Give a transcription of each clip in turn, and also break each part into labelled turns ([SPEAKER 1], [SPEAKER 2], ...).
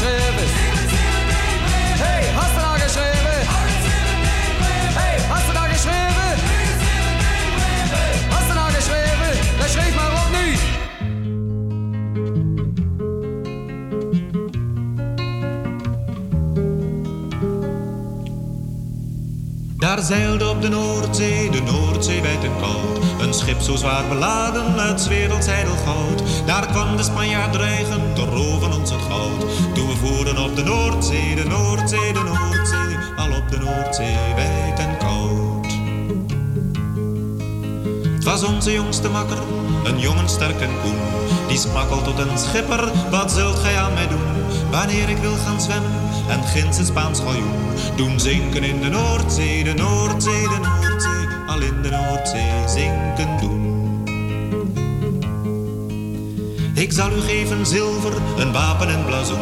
[SPEAKER 1] geschreven? Hey, hast du nou geschreven? Hey, hast du nou geschreven? Hast du nou geschreven? Dan schreef maar op nu.
[SPEAKER 2] Daar zeilde op de Noordzee, de Noordzee wijd en koud. Schip zo zwaar beladen 's werelds goud. Daar kwam de Spanjaard dreigen te roven ons het goud. Toen we voeren op de Noordzee, de Noordzee, de Noordzee. Al op de Noordzee wijd en koud. Het was onze jongste makker, een jongen sterk en koen. Die al tot een schipper, wat zult gij aan mij doen? Wanneer ik wil gaan zwemmen en ginds een Spaans galjoen. Doen zinken in de Noordzee, de Noordzee, de Noordzee. Al in de Noordzee zinken doen. Ik zal u geven zilver, een wapen en blazoen.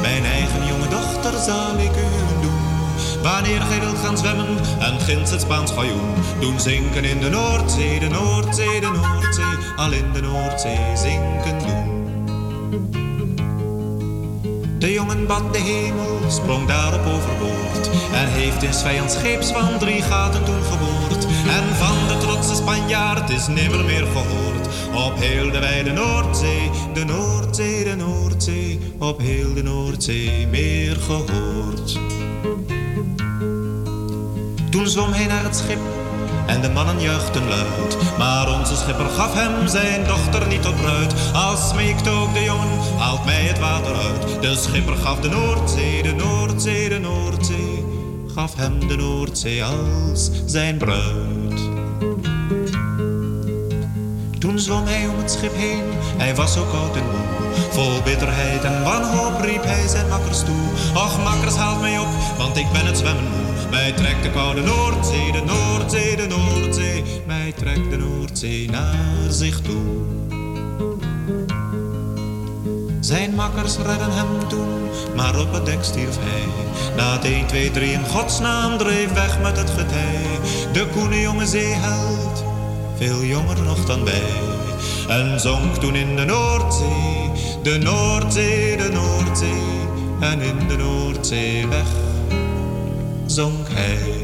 [SPEAKER 2] Mijn eigen jonge dochter zal ik u doen. Wanneer gij wilt gaan zwemmen en ginds het Spaans galjoen. Doen zinken in de Noordzee, de Noordzee, de Noordzee. Al in de Noordzee zinken doen. De jongen bad de hemel, sprong daarop overboord. En heeft in vijands scheeps van drie gaten toen geboord. En van de trotse Spanjaard is nimmer meer gehoord. Op heel de wijde Noordzee, de Noordzee, de Noordzee. Op heel de Noordzee meer gehoord. Toen zwom hij naar het schip en de mannen juichten luid. Maar onze schipper gaf hem zijn dochter niet tot bruid. Als smeekte ook de jongen, haalt mij het water uit. De schipper gaf de Noordzee, de Noordzee, de Noordzee. Gaf hem de Noordzee als zijn bruid. Toen zwom hij om het schip heen, hij was zo koud en moe. Vol bitterheid en wanhoop riep hij zijn makkers toe. Och, makkers, haalt mij op, want ik ben het zwemmen moe. Mij trekt de koude Noordzee, de Noordzee, de Noordzee. Mij trekt de Noordzee naar zich toe. Zijn makkers redden hem toen, maar op het dek stierf hij. Na het 1, 2, 3 in godsnaam dreef weg met het getij. De koene jonge zeeheld, veel jonger nog dan wij. En zonk toen in de Noordzee, de Noordzee, de Noordzee. En in de Noordzee weg zonk hij.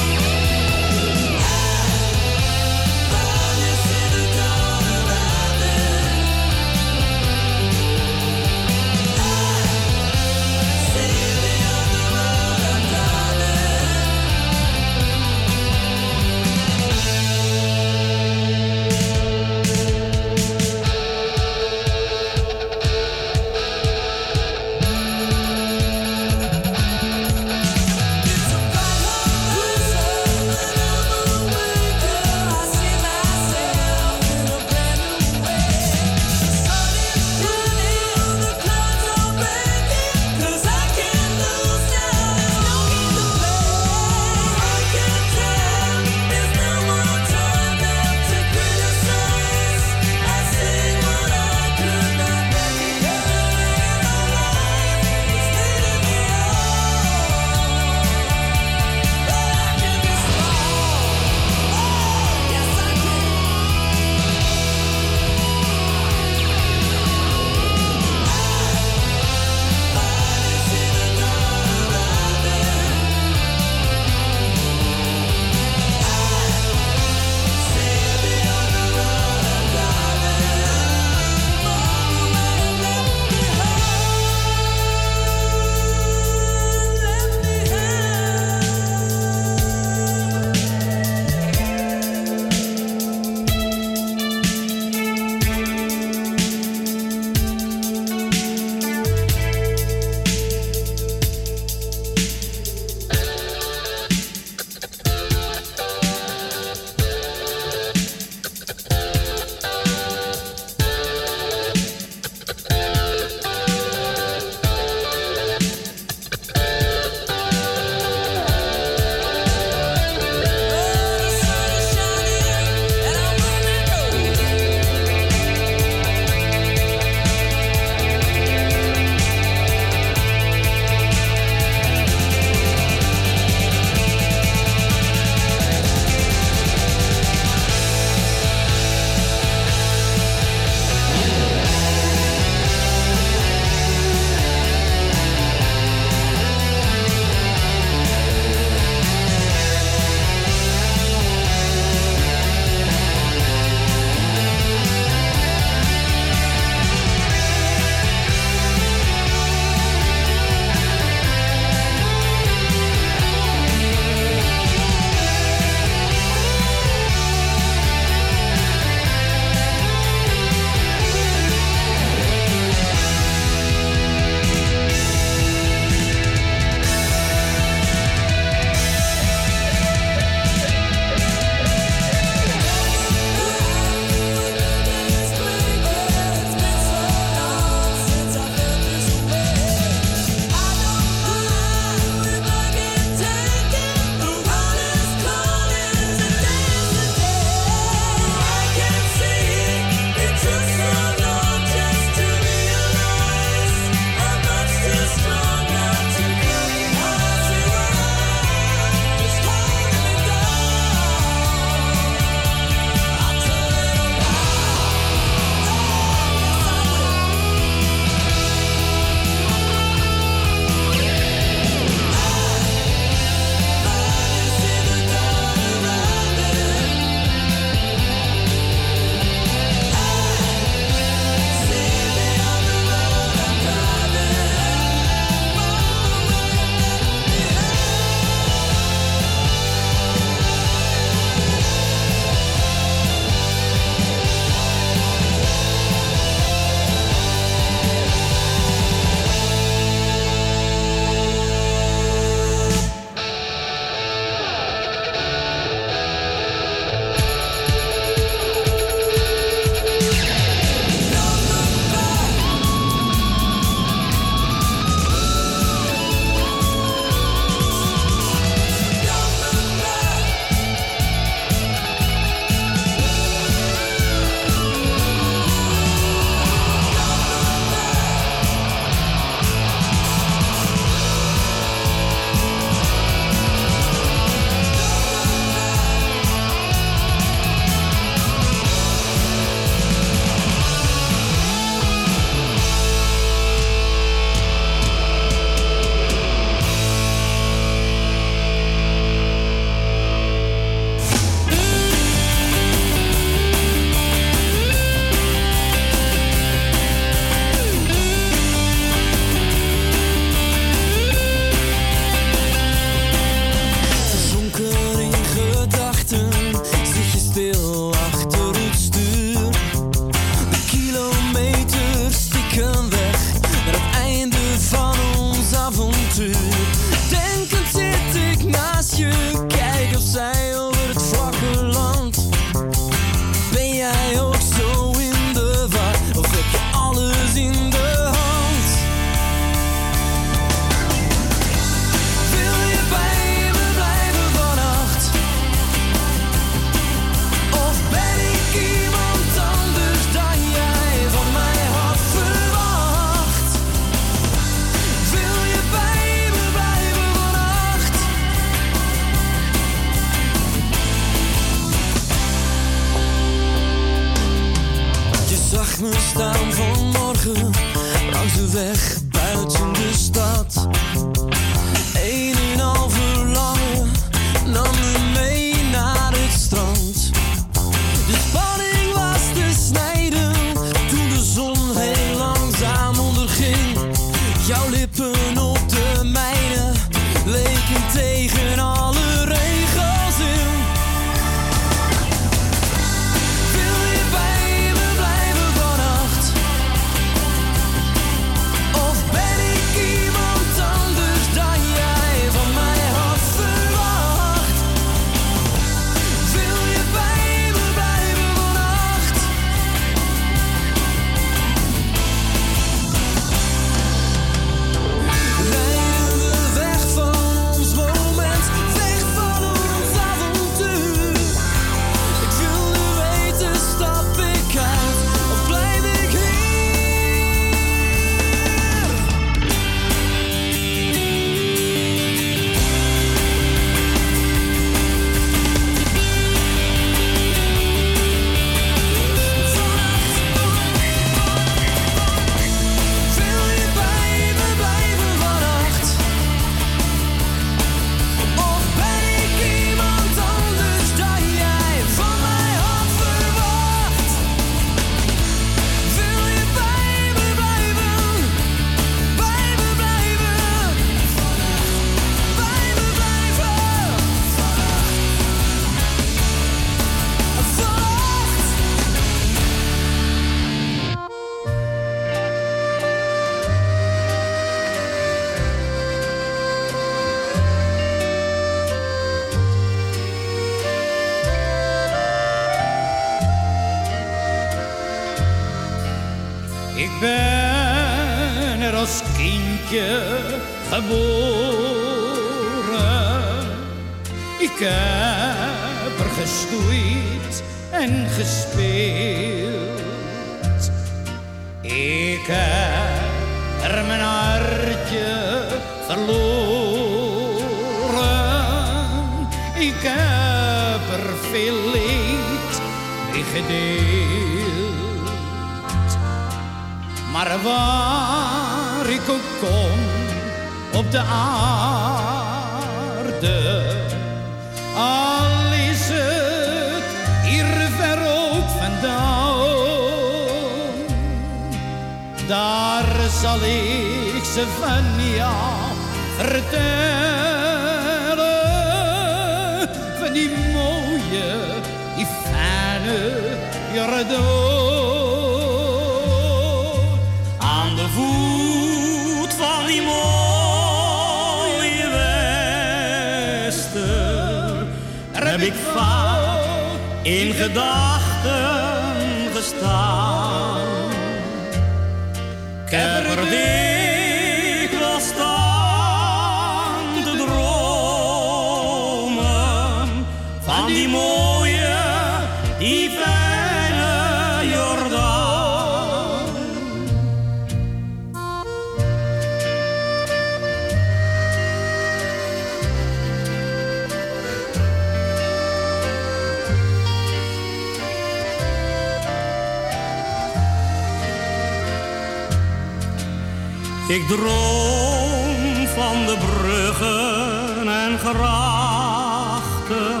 [SPEAKER 3] droom van de bruggen en grachten,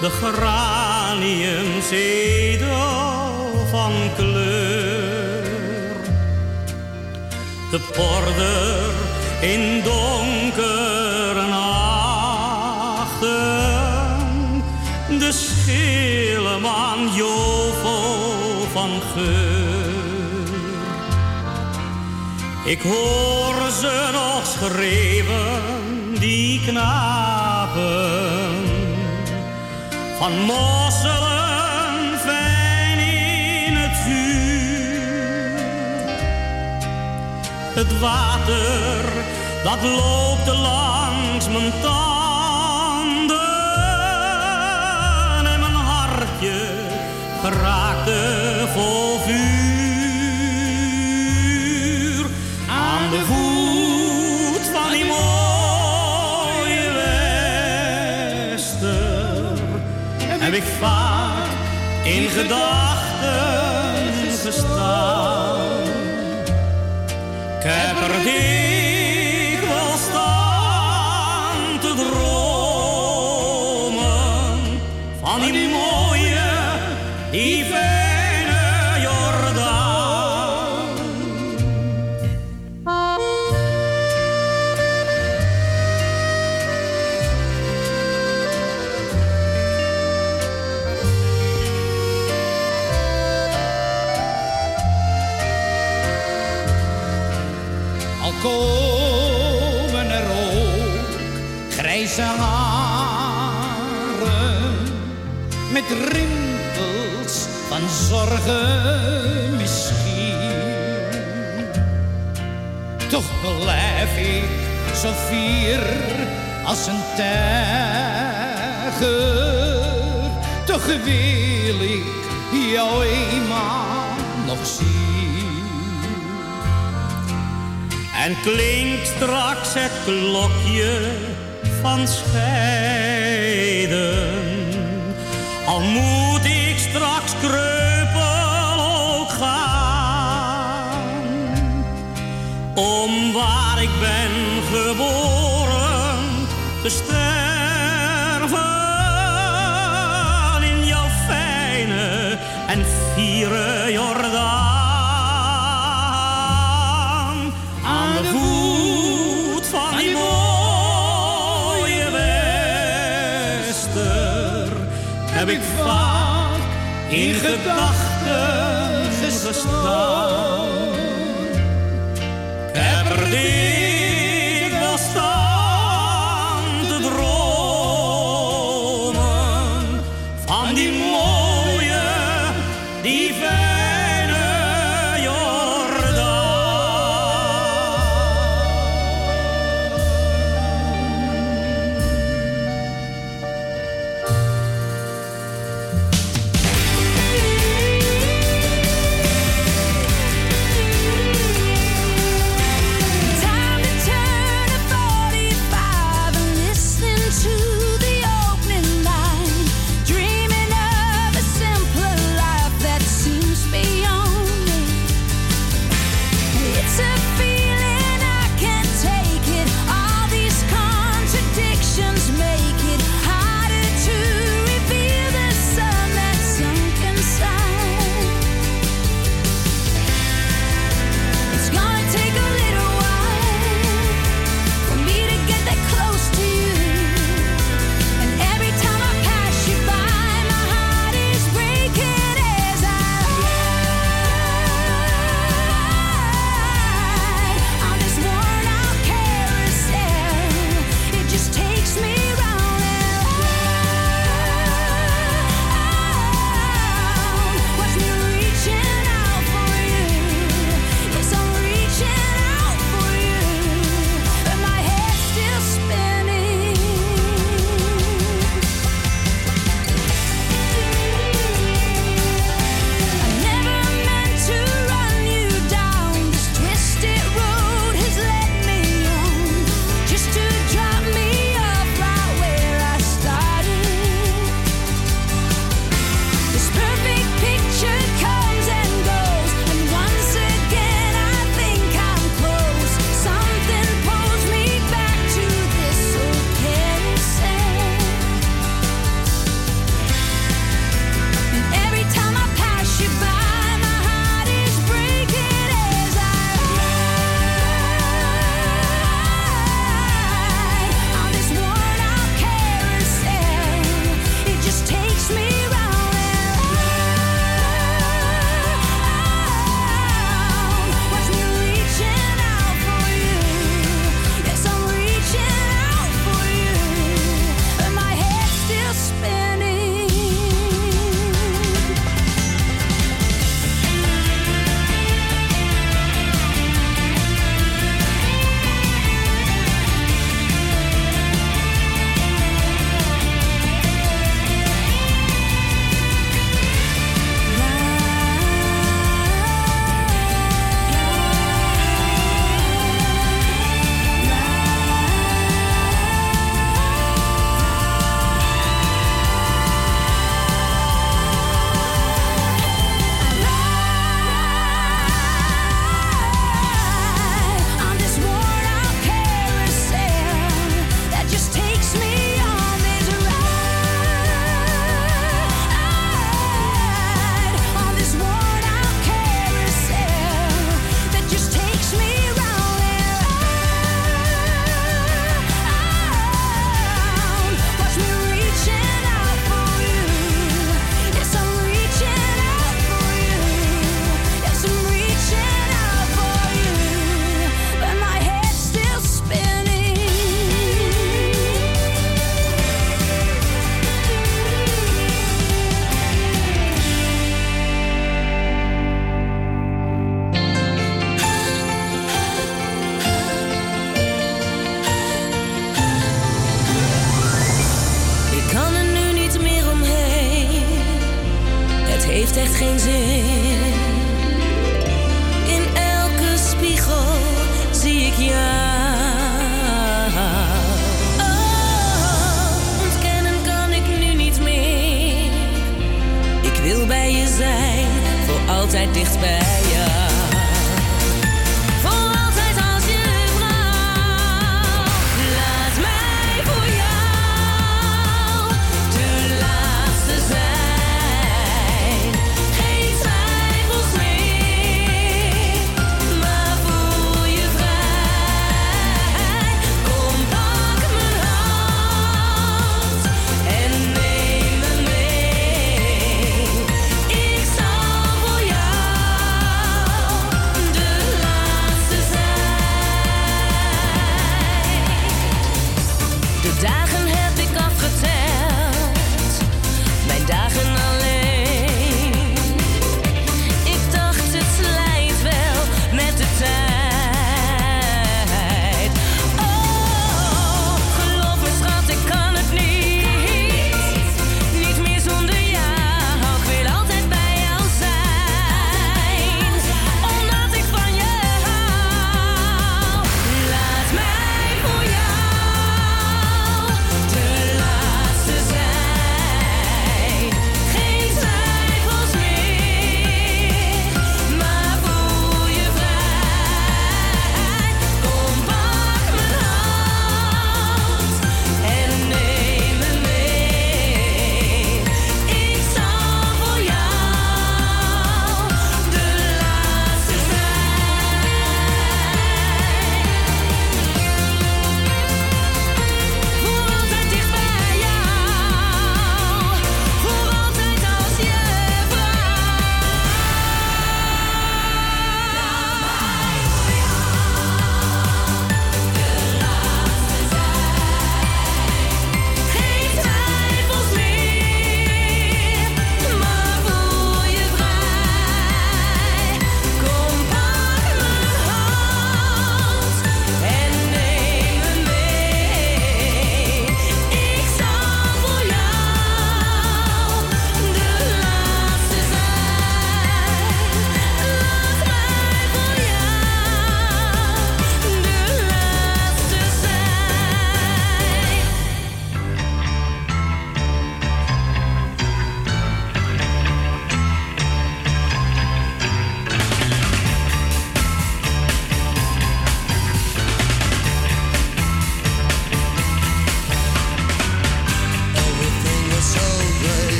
[SPEAKER 3] de grachten Ik hoor ze nog schreeuwen, die knapen. Van mosselen fijn in het vuur. Het water, dat loopt langs mijn tanden. En mijn hartje geraakte vol vuur. gedachten gestaan. Ik
[SPEAKER 4] heb er zorgen misschien. Toch blijf ik zo fier als een tijger. Toch wil ik jou eenmaal nog zien.
[SPEAKER 3] En klinkt straks het klokje van scheiden. Al moet ik straks geboren te sterven in jouw fijne en vieren Jordaan. Aan de voet van die mooie wester heb ik vaak in gedachten gestaan.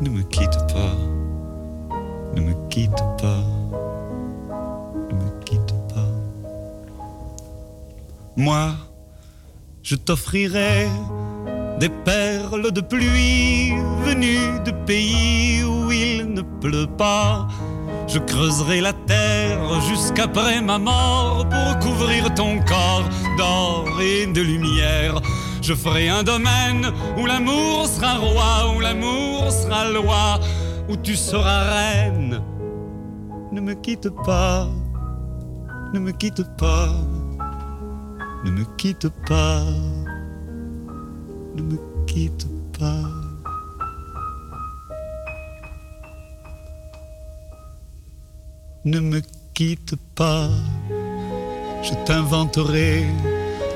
[SPEAKER 5] ne me quitte pas, ne me quitte pas, ne me quitte pas. Moi, je t'offrirai des perles de pluie venues de pays où il ne pleut pas. Je creuserai la terre jusqu'après ma mort pour couvrir ton corps d'or et de lumière. Je ferai un domaine où l'amour sera roi, où l'amour sera loi, où tu seras reine. Ne me quitte pas, ne me quitte pas, ne me quitte pas, ne me quitte pas. Ne me quitte pas, je t'inventerai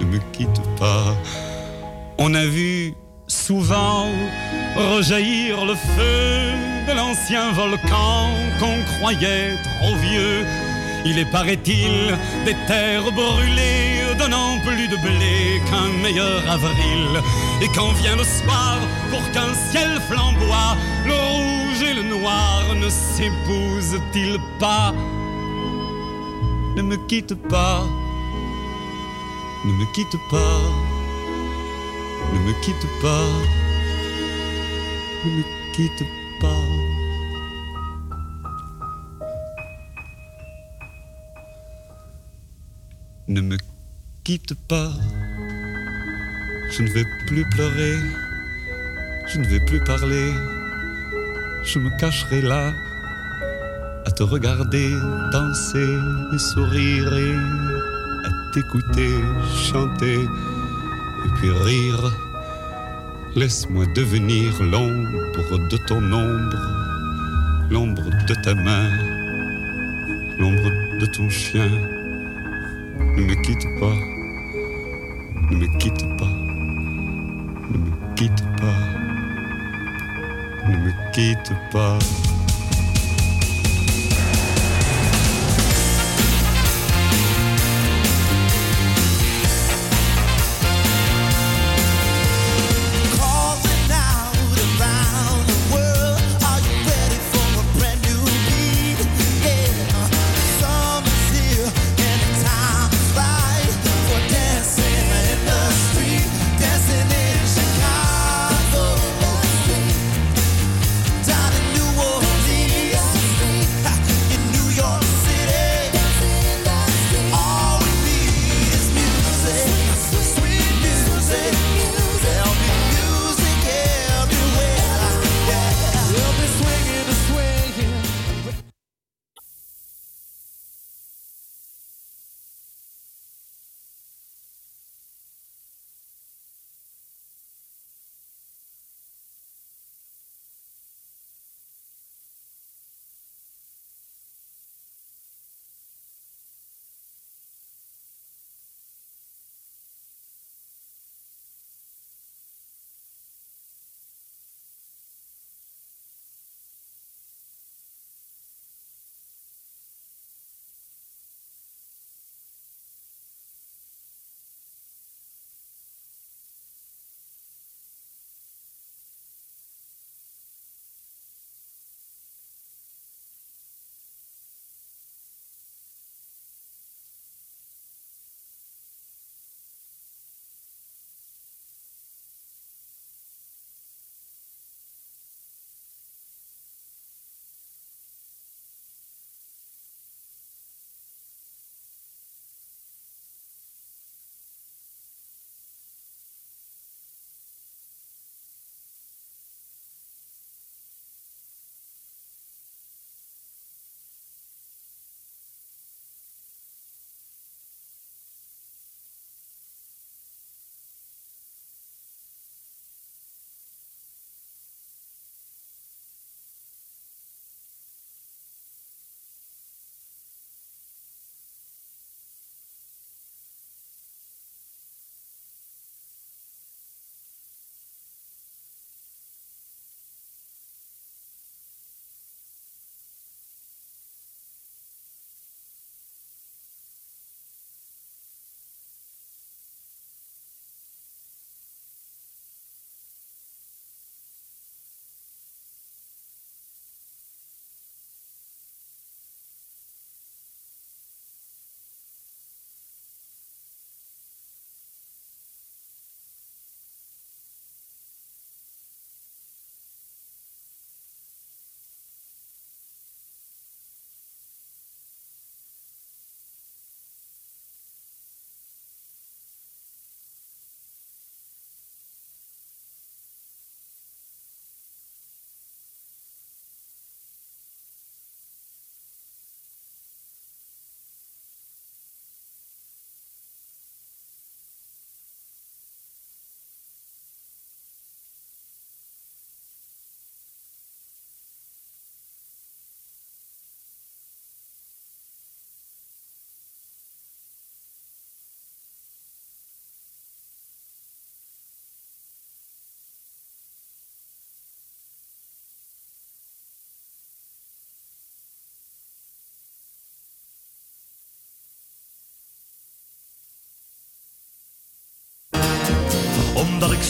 [SPEAKER 5] ne me quitte pas. On a vu souvent rejaillir le feu de l'ancien volcan qu'on croyait trop vieux. Il est, paraît-il, des terres brûlées, donnant plus de blé qu'un meilleur avril. Et quand vient le soir, pour qu'un ciel flamboie, le rouge et le noir ne s'épousent-ils pas? Ne me quitte pas, ne me quitte pas, ne me quitte pas, ne me quitte pas. Ne me quitte pas, je ne vais plus pleurer, je ne vais plus parler, je me cacherai là à te regarder danser et sourire t'écouter chanter et puis rire. Laisse-moi devenir l'ombre de ton ombre, l'ombre de ta main, l'ombre de ton chien. Ne me quitte pas, ne me quitte pas, ne me quitte pas, ne me quitte pas.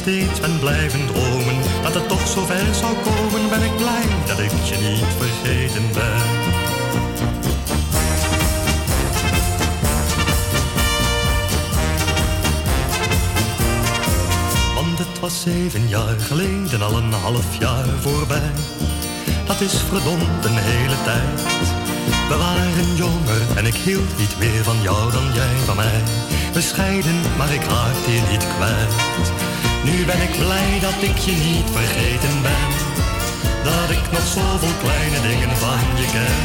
[SPEAKER 6] Steeds ben blijven dromen dat het toch zover zou komen, ben ik blij dat ik je niet vergeten ben. Want het was zeven jaar geleden, al een half jaar voorbij. Dat is verdomd een hele tijd. We waren jonger en ik hield niet meer van jou dan jij van mij. We scheiden, maar ik raakte je niet kwijt. Nu ben ik blij dat ik je niet vergeten ben. Dat ik nog zoveel kleine dingen van je ken.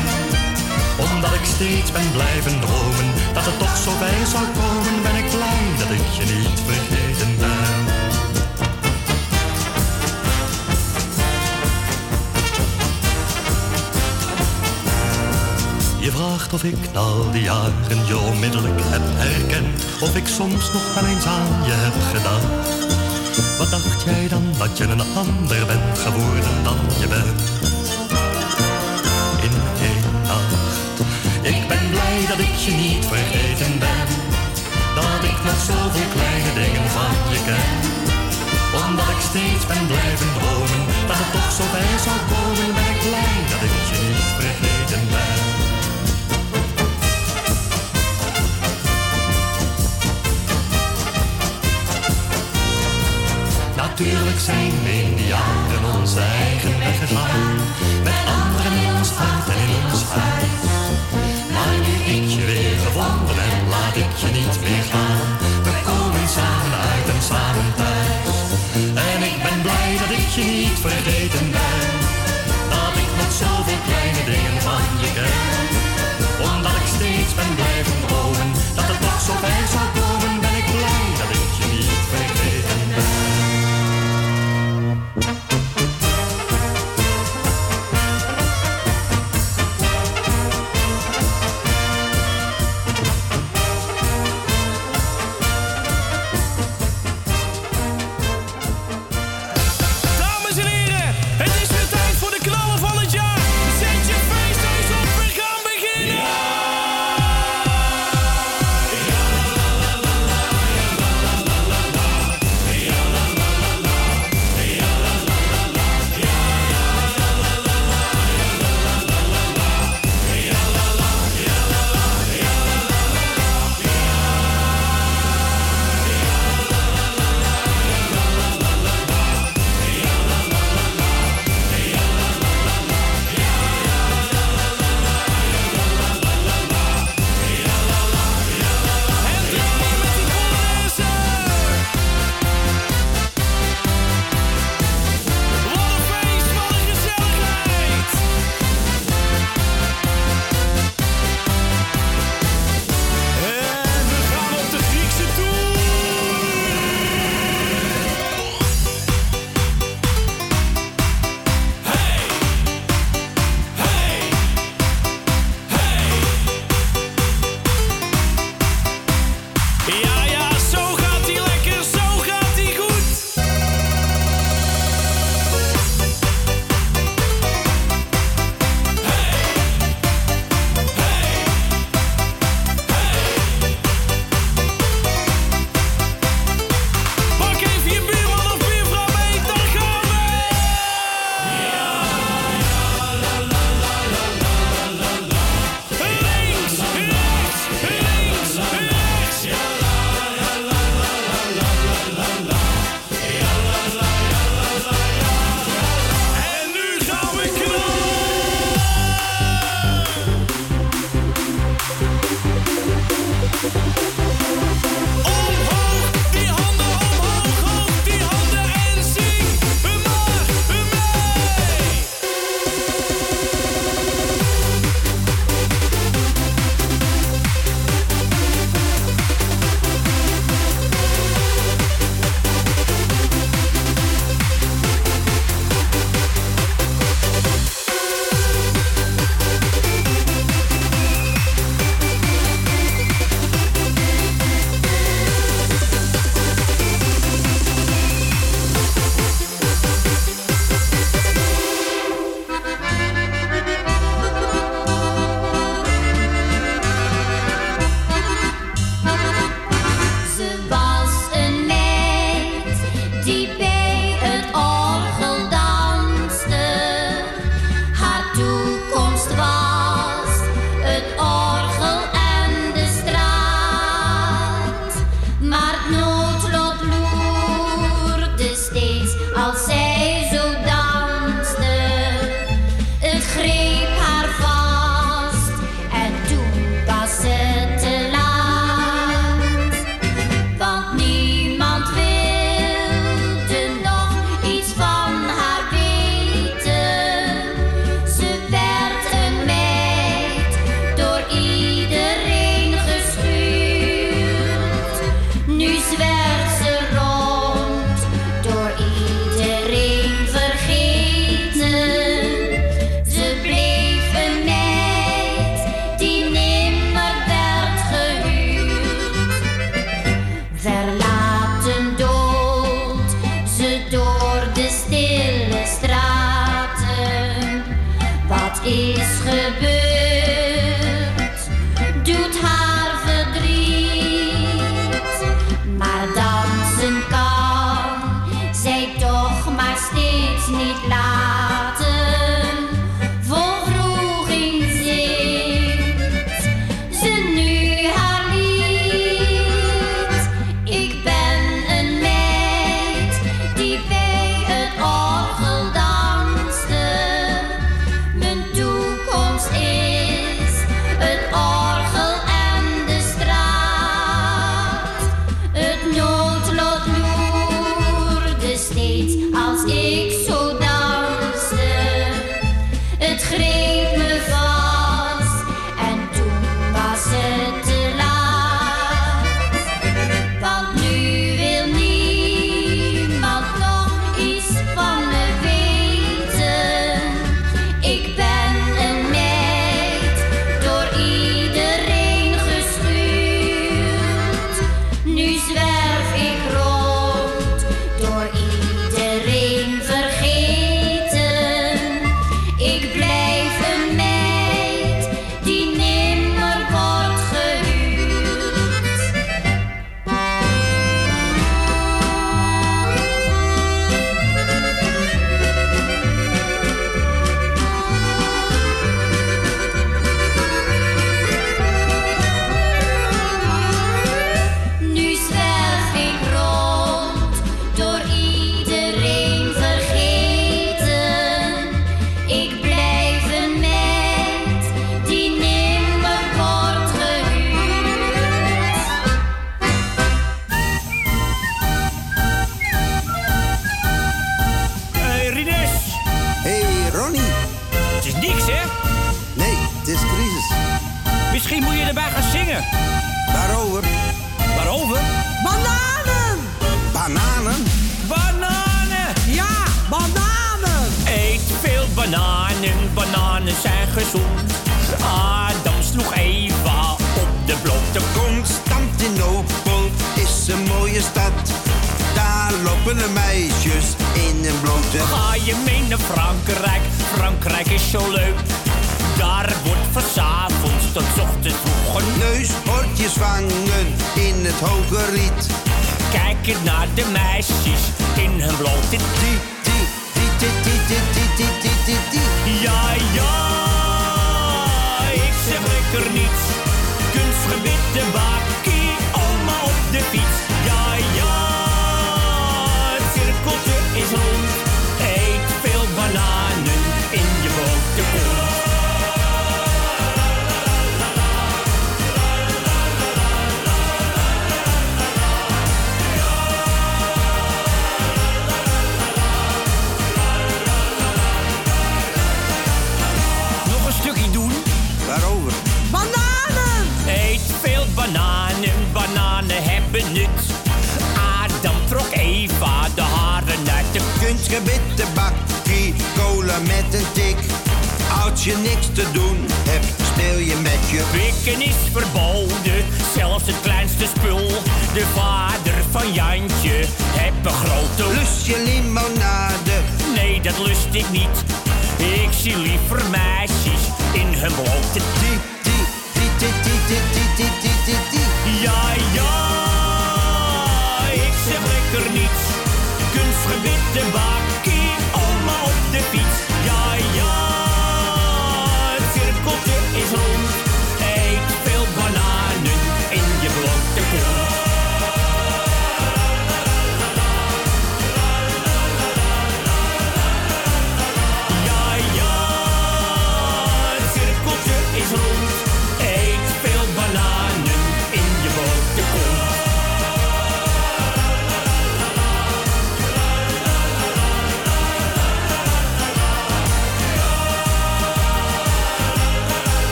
[SPEAKER 6] Omdat ik steeds ben blijven dromen dat het toch zo bij zou komen, ben ik blij dat ik je niet vergeten ben. Je vraagt of ik na al die jaren je onmiddellijk heb herkend. Of ik soms nog wel eens aan je heb gedacht. Wat dacht jij dan dat je een ander bent geworden dan je bent? In één nacht. Ik ben blij dat ik je niet vergeten ben. Dat ik nog zoveel kleine dingen van je ken. Omdat ik steeds ben blijven dromen dat het toch zo bij zou komen, ben ik blij dat ik je niet vergeten ben. Natuurlijk zijn we indianen onze eigen weg gegaan. Met anderen in ons hart en in ons huis. Maar nu ik je weer gevonden en laat ik je niet meer gaan. We komen samen uit en samen thuis. En ik ben blij dat ik je niet vergeten ben.
[SPEAKER 7] Dat ik nog
[SPEAKER 4] zoveel kleine dingen van je ken. Omdat ik steeds ben blijven dromen dat het toch
[SPEAKER 8] zo bij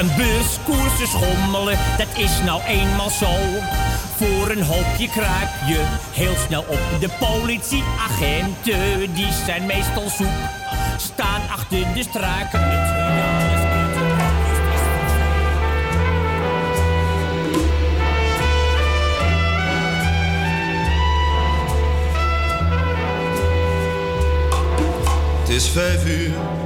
[SPEAKER 8] een
[SPEAKER 9] beurskoersen schommelen. Dat is nou eenmaal zo. Voor een hoopje kruip je heel snel op. De politieagenten, die zijn meestal zoek. Staan achter de struiken
[SPEAKER 10] Het is vijf uur.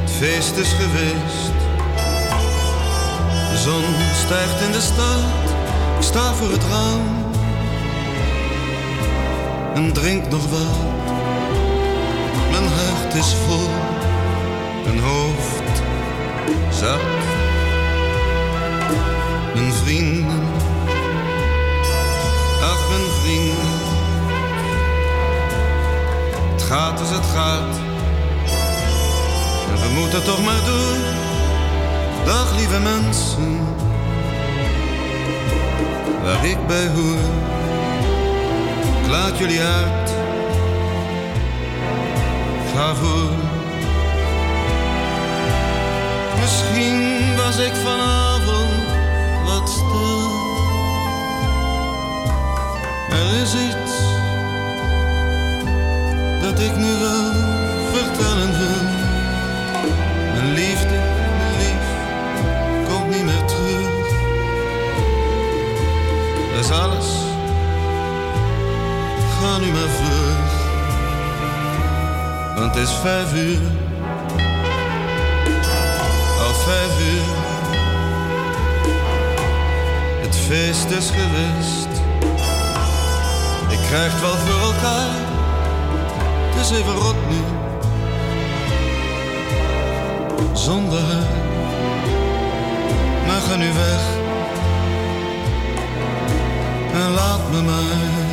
[SPEAKER 10] Het feest is geweest. De zon stijgt in de stad. Ik sta voor het raam. En drink nog wat. Mijn hart is vol. Mijn hoofd zat. Mijn vrienden Ach, mijn vrienden. Gaat als het gaat. En we moeten toch maar door. Dag, lieve mensen. Waar ik bij hoor. Laat jullie uit. Ga voor. Misschien was ik vanavond wat stil. Er is iets dat ik nu wel vertellen wil. Mijn liefde, mijn lief, komt niet meer terug. Dat is alles. Ga nu maar vlug. Want het is vijf uur. Al vijf uur. Het feest is geweest. Ik krijg het wel voor elkaar. Is even rot nu. Zonder haar. Maar ga nu weg. En laat me maar.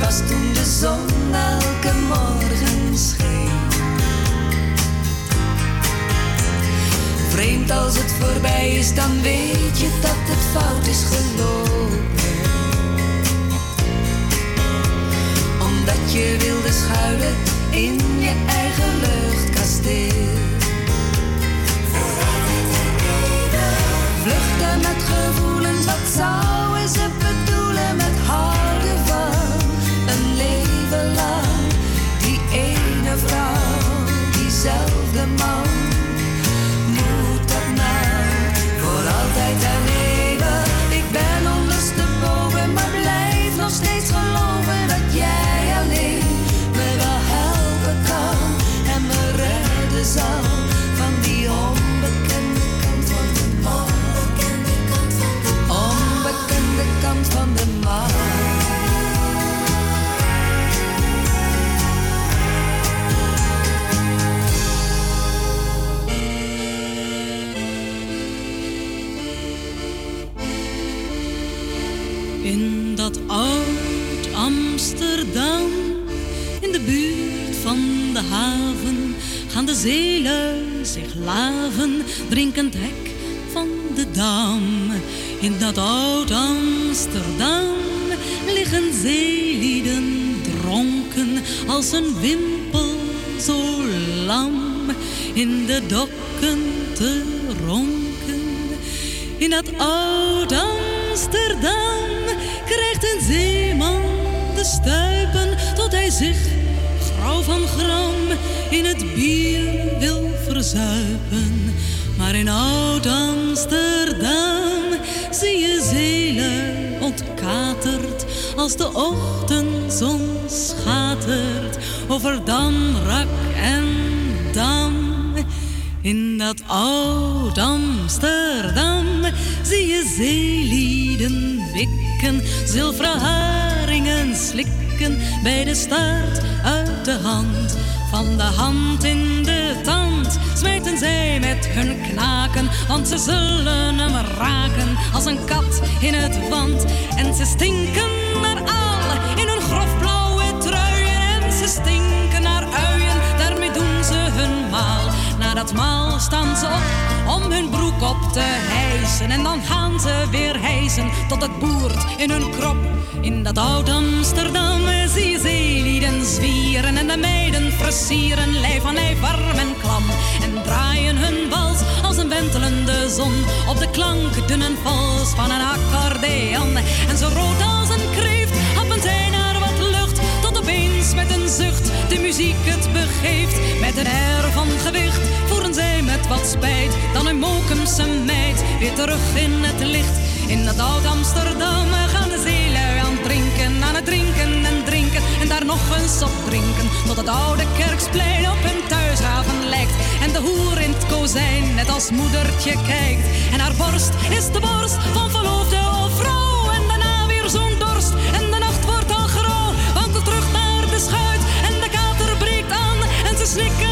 [SPEAKER 11] Was toen de zon elke morgen scheen? Vreemd als het voorbij is, dan weet je dat het fout is gelopen. Omdat je wilde schuilen in je eigen luchtkasteel. Vluchten met gevoelens, wat zouden ze bedoelen diezelfde man, moet de
[SPEAKER 12] zeelui zich laven, drinkend hek van de dam. In dat oud Amsterdam liggen zeelieden dronken als een wimpel zo lam in de dokken te ronken. In dat oud Amsterdam krijgt een zeeman de stuipen tot hij zich van gram in het bier wil verzuipen. Maar in oud Amsterdam zie je zeelen ontkaterd als de ochtendzon schatert over Damrak en Dam. In dat oud Amsterdam zie je zeelieden wikken, zilveren haringen slikken bij de staart uit de hand. Van de hand in de tand smijten zij met hun knaken, want ze zullen hem raken als een kat in het wand. En ze stinken naar al in hun grofblauwe truien en ze stinken naar uien, daarmee doen ze hun maal. Na dat maal staan ze op om hun broek op te hijsen. En dan gaan ze weer hijsen tot het boert in hun krop. In dat oud Amsterdam zie je zeelieden zwieren. En de meiden versieren lijf aan lijf warm en klam. En draaien hun wals als een wentelende zon. Op de klank dun en vals van een accordeon. En zo rood met een zucht de muziek het begeeft. Met een air van gewicht voeren zij met wat spijt. Dan een Mokumse meid weer terug in het licht. In dat oud Amsterdam gaan de zeelui aan het drinken, aan het drinken en drinken. En daar nog eens op drinken, tot het oude kerksplein op hun thuishaven lijkt. En de hoer in het kozijn net als moedertje kijkt. En haar borst is de borst van verloofde En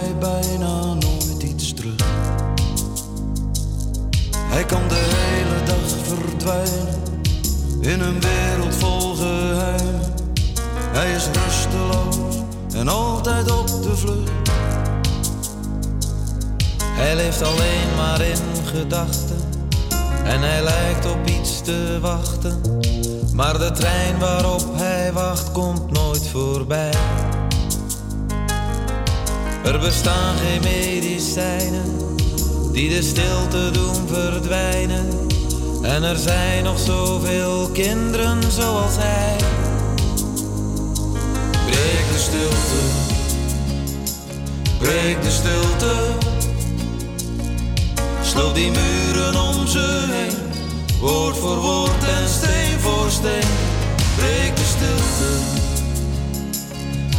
[SPEAKER 13] hij bijna nooit iets terug. Hij kan de hele dag verdwijnen in een wereld vol geheimen. Hij is rusteloos en altijd op de vlucht. Hij leeft alleen maar in gedachten en hij lijkt op iets te wachten. Maar de trein waarop hij wacht komt nooit voorbij. Er bestaan geen medicijnen die de stilte doen verdwijnen. En er zijn nog zoveel kinderen zoals hij. Breek de stilte, breek de stilte. Sloop die muren om ze heen, woord voor woord en steen voor steen. Breek de stilte,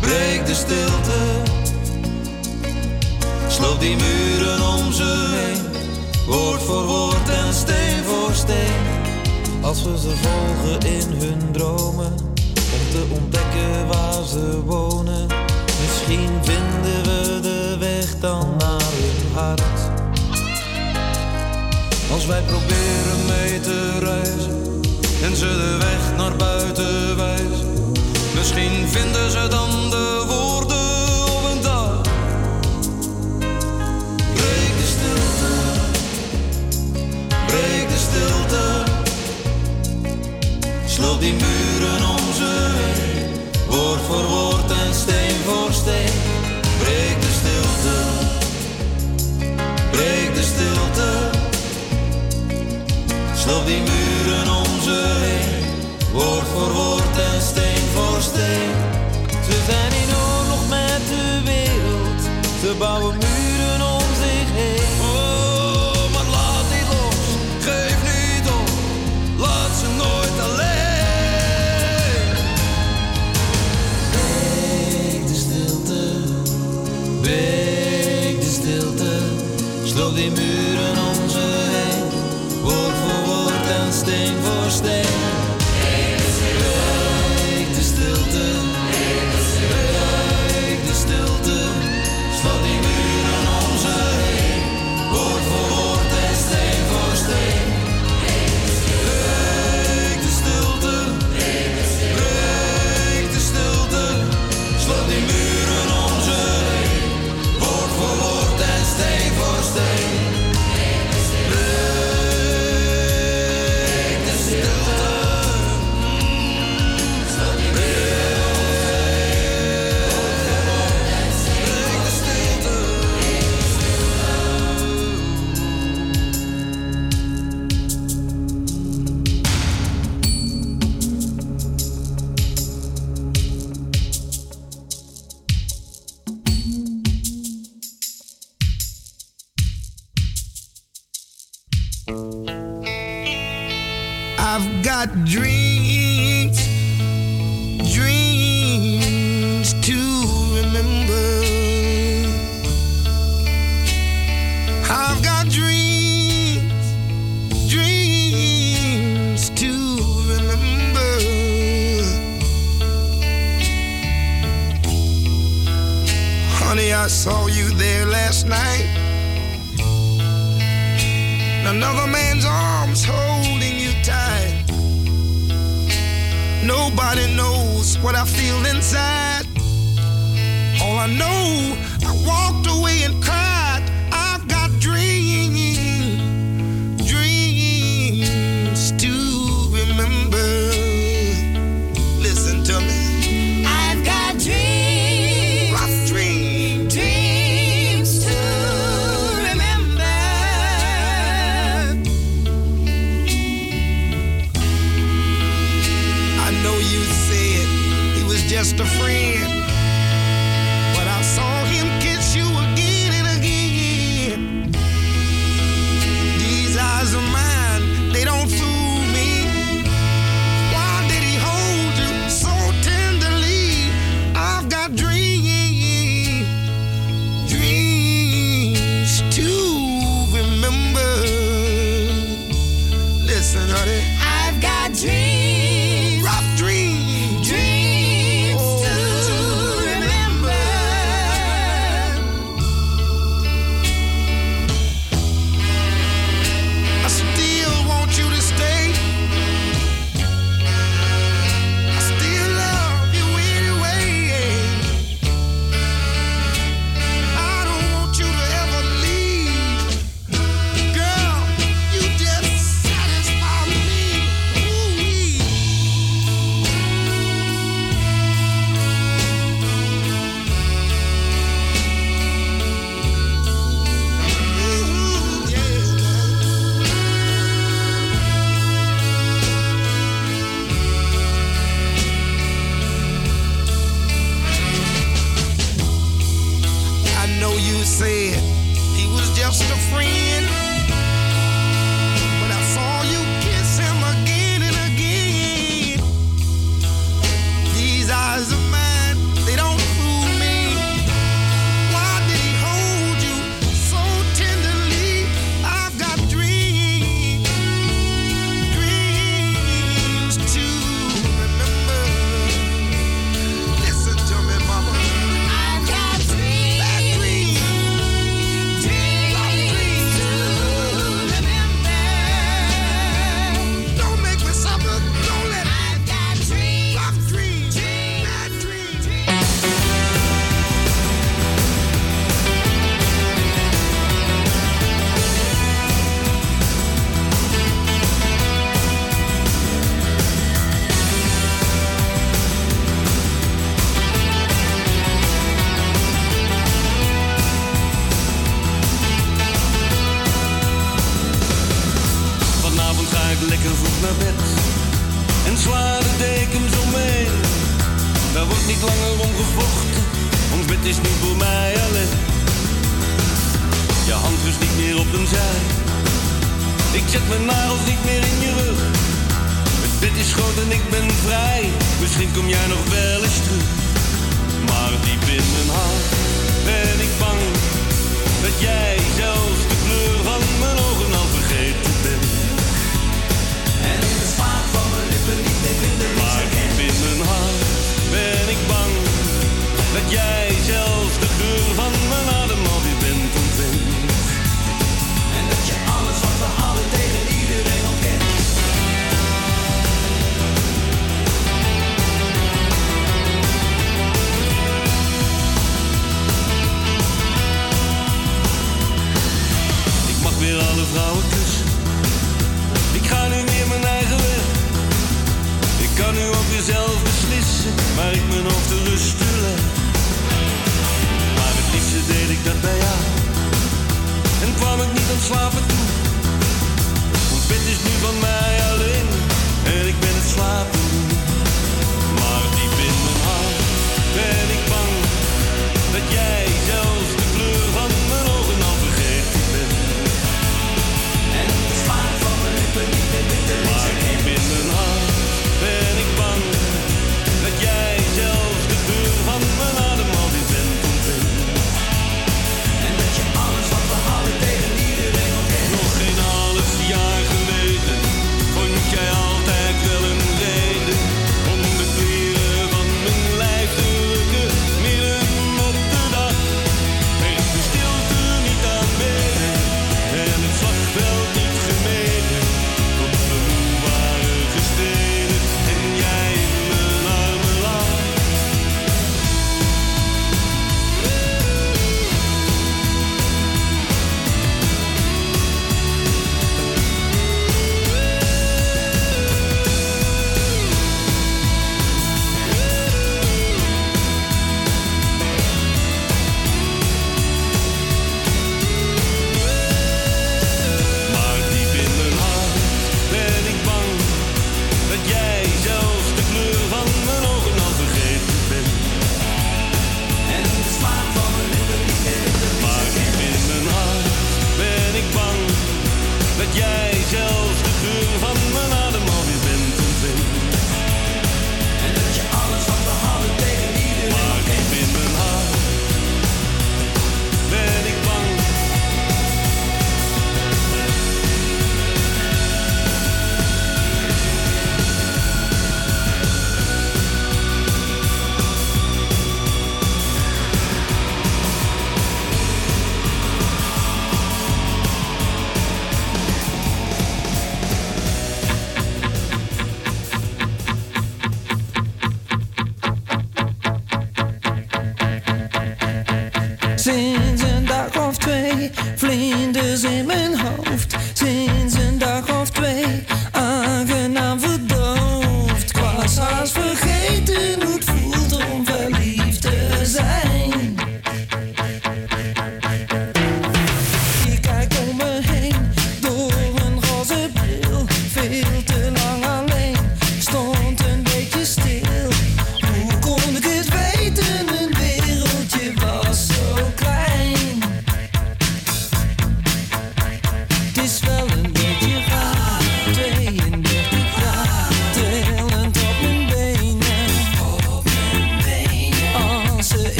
[SPEAKER 13] breek de stilte. Sloop die muren om ze heen, woord voor woord en steen voor steen. Als we ze volgen in hun dromen, om te ontdekken waar ze wonen. Misschien vinden we de weg dan naar hun hart. Als wij proberen mee te reizen en ze de weg naar buiten wijzen. Misschien vinden ze dan de woorden die muren om ze heen, woord voor woord en steen voor steen. Breek de stilte, breek de stilte. Sloop die muren om ze heen, woord voor woord en steen voor steen. Ze zijn in oorlog met de wereld, ze bouwen muren
[SPEAKER 14] I saw you there last night. Another man's arms holding you tight. Nobody knows what I feel inside. All I know, I walked away and cried.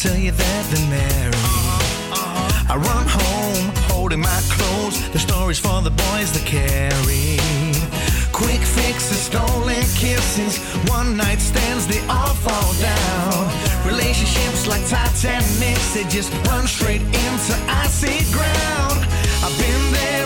[SPEAKER 14] tell you
[SPEAKER 15] that than Mary. Uh-huh, uh-huh. I run home holding my clothes. The stories for the boys they carry. Quick fixes, stolen kisses, one night stands, they all fall down. Relationships like Titanic, they just run straight into icy ground. I've been there.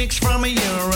[SPEAKER 15] chicks from
[SPEAKER 5] a year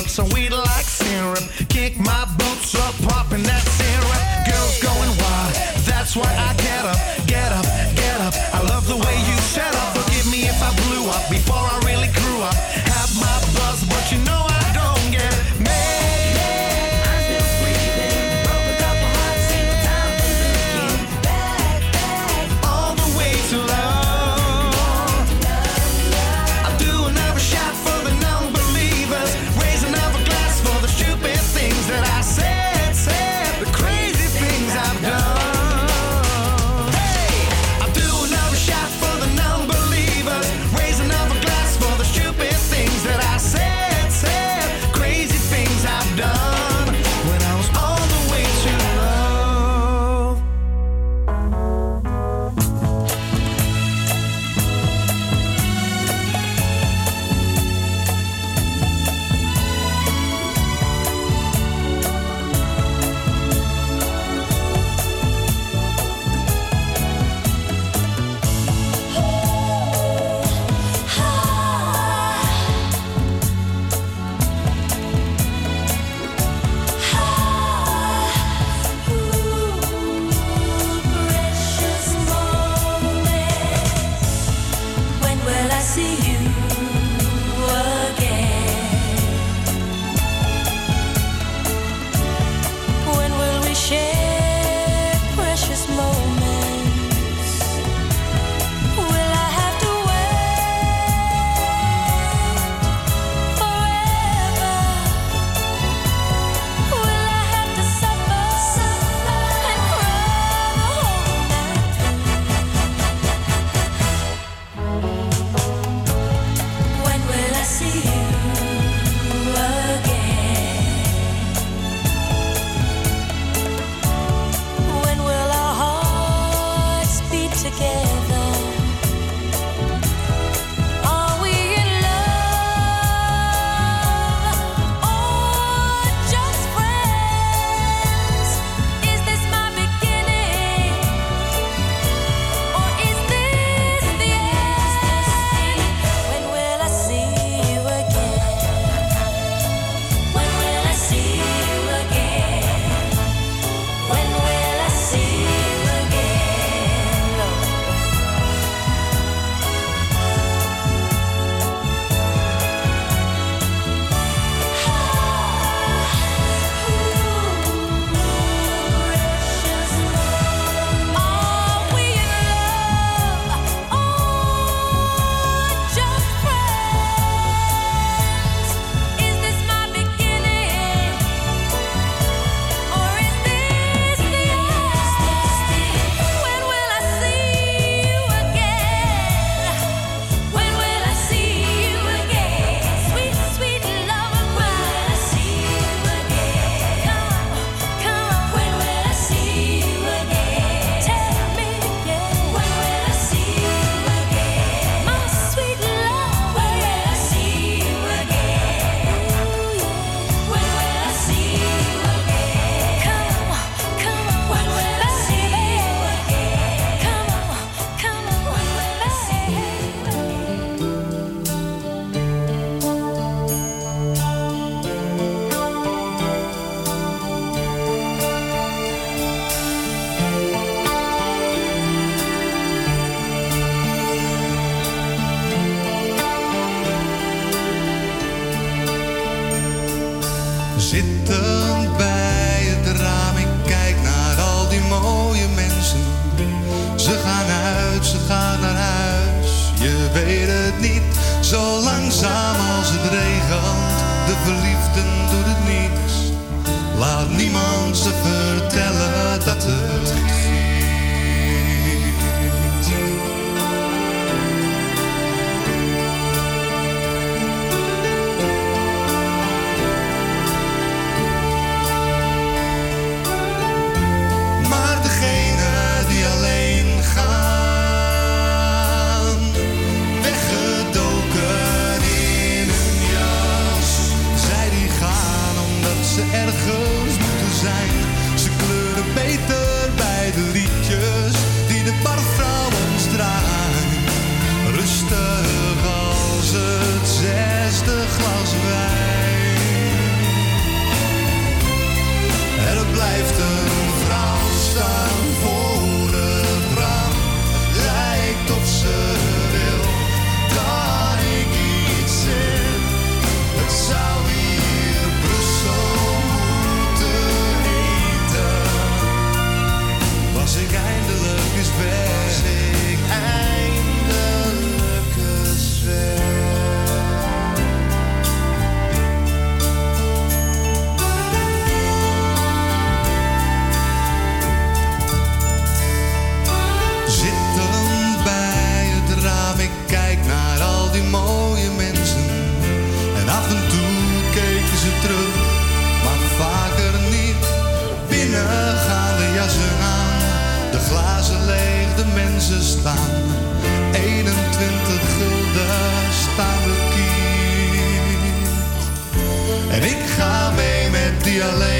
[SPEAKER 5] mensen staan. 21 gulden staan we kiet. En ik ga mee met die alleen.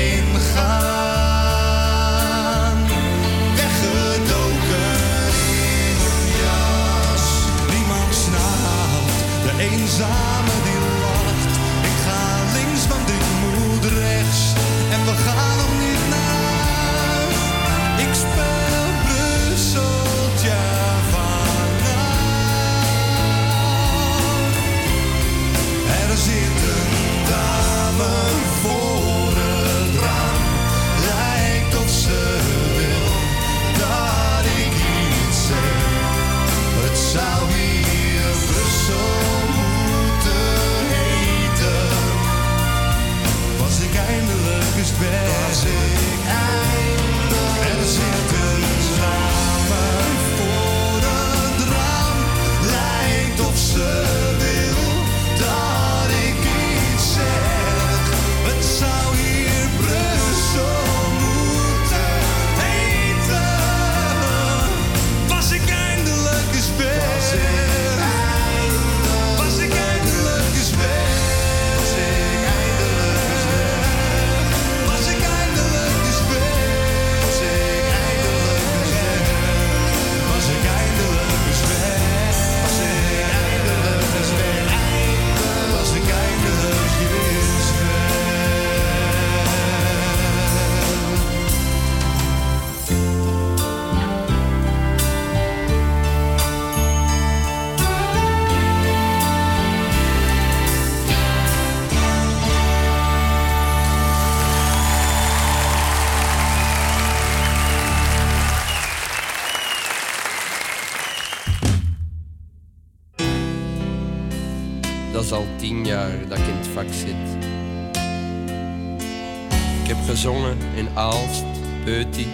[SPEAKER 16] Eutie,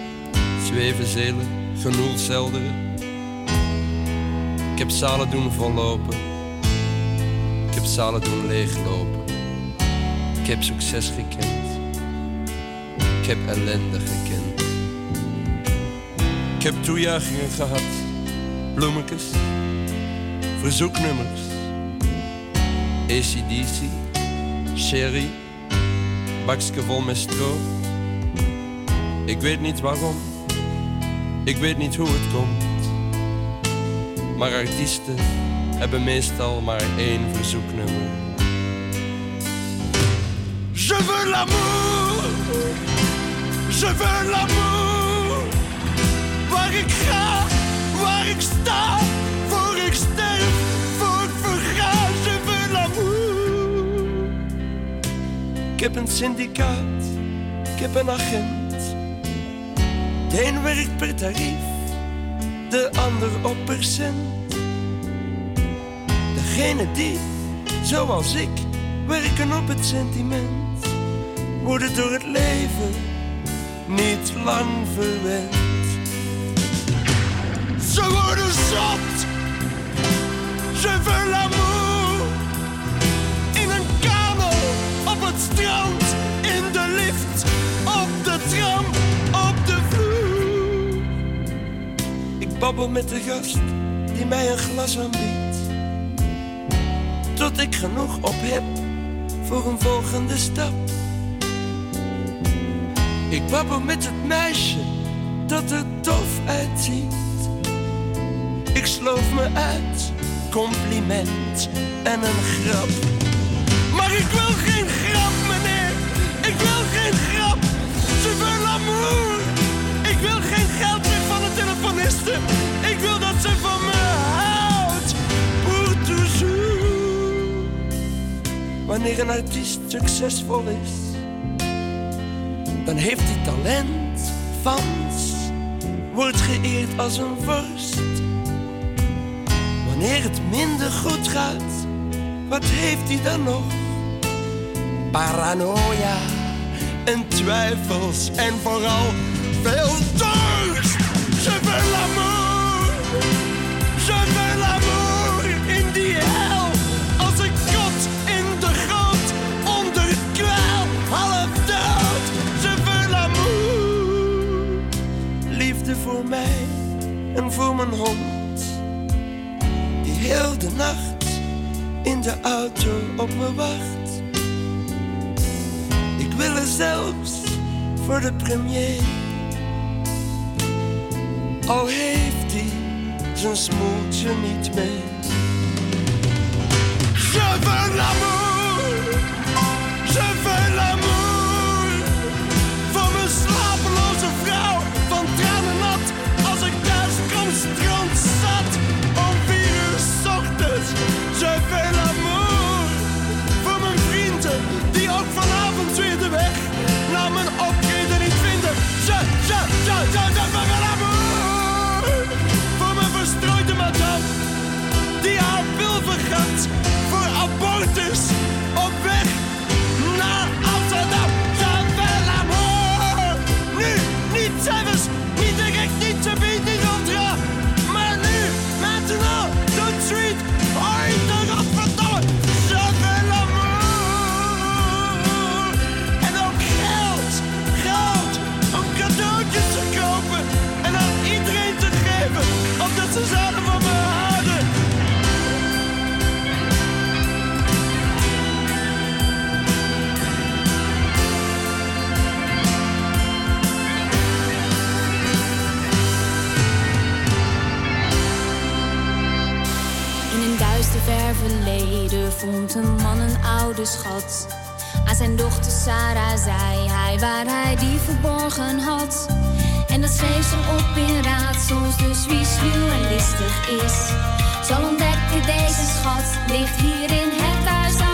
[SPEAKER 16] Zwevenzelen, Genoelzelden. Ik heb zalen doen vollopen. Ik heb zalen doen leeglopen. Ik heb succes gekend. Ik heb ellende gekend. Ik heb toejuichingen gehad. Bloemetjes. Verzoeknummers. E.C.D.C. Sherry. Bakske vol met stroop ik weet niet waarom, ik weet niet hoe het komt. Maar artiesten hebben meestal maar één verzoeknummer.
[SPEAKER 15] Je veux l'amour, je veux l'amour. Waar ik ga, waar ik sta, voor ik sterf, voor ik verga. Je veux l'amour.
[SPEAKER 16] Ik heb een syndicaat, ik heb een agent. De een werkt per tarief, de ander op percent.
[SPEAKER 17] Degene die, zoals ik, werken op het sentiment, worden door het leven niet lang verwend. Ze worden zot, ze verlamoeren. Babbel met de gast die mij een glas aanbiedt. Tot ik genoeg op heb voor een volgende stap. Ik babbel met het meisje dat er tof uitziet. Ik sloof me uit, compliment en een grap. Maar ik wil geen grap, meneer. Ik wil geen grap. Je veux l'amour. Ik wil geen geld meer de telefoniste. Ik wil dat ze van me houdt. Pour toujours. Wanneer een artiest succesvol is, dan heeft hij talent, fans, wordt geëerd als een vorst. Wanneer het minder goed gaat, wat heeft hij dan nog? Paranoia en twijfels en vooral veel dorst. Voor mij en voor mijn hond. Die heel de nacht in de auto op me wacht. Ik wil er zelfs voor de premier. Al heeft hij zijn smoeltje niet mee. Je je, je, je veux l'amour. Voor mijn verstrooide madame, die haar wil vergat. Voor abortus,
[SPEAKER 18] vond een man een oude schat. Aan zijn dochter Sarah zei hij waar hij die verborgen had. En dat schreef ze op in raadsels, dus wie sluw en listig is, zal ontdekken deze schat ligt hier in het huis.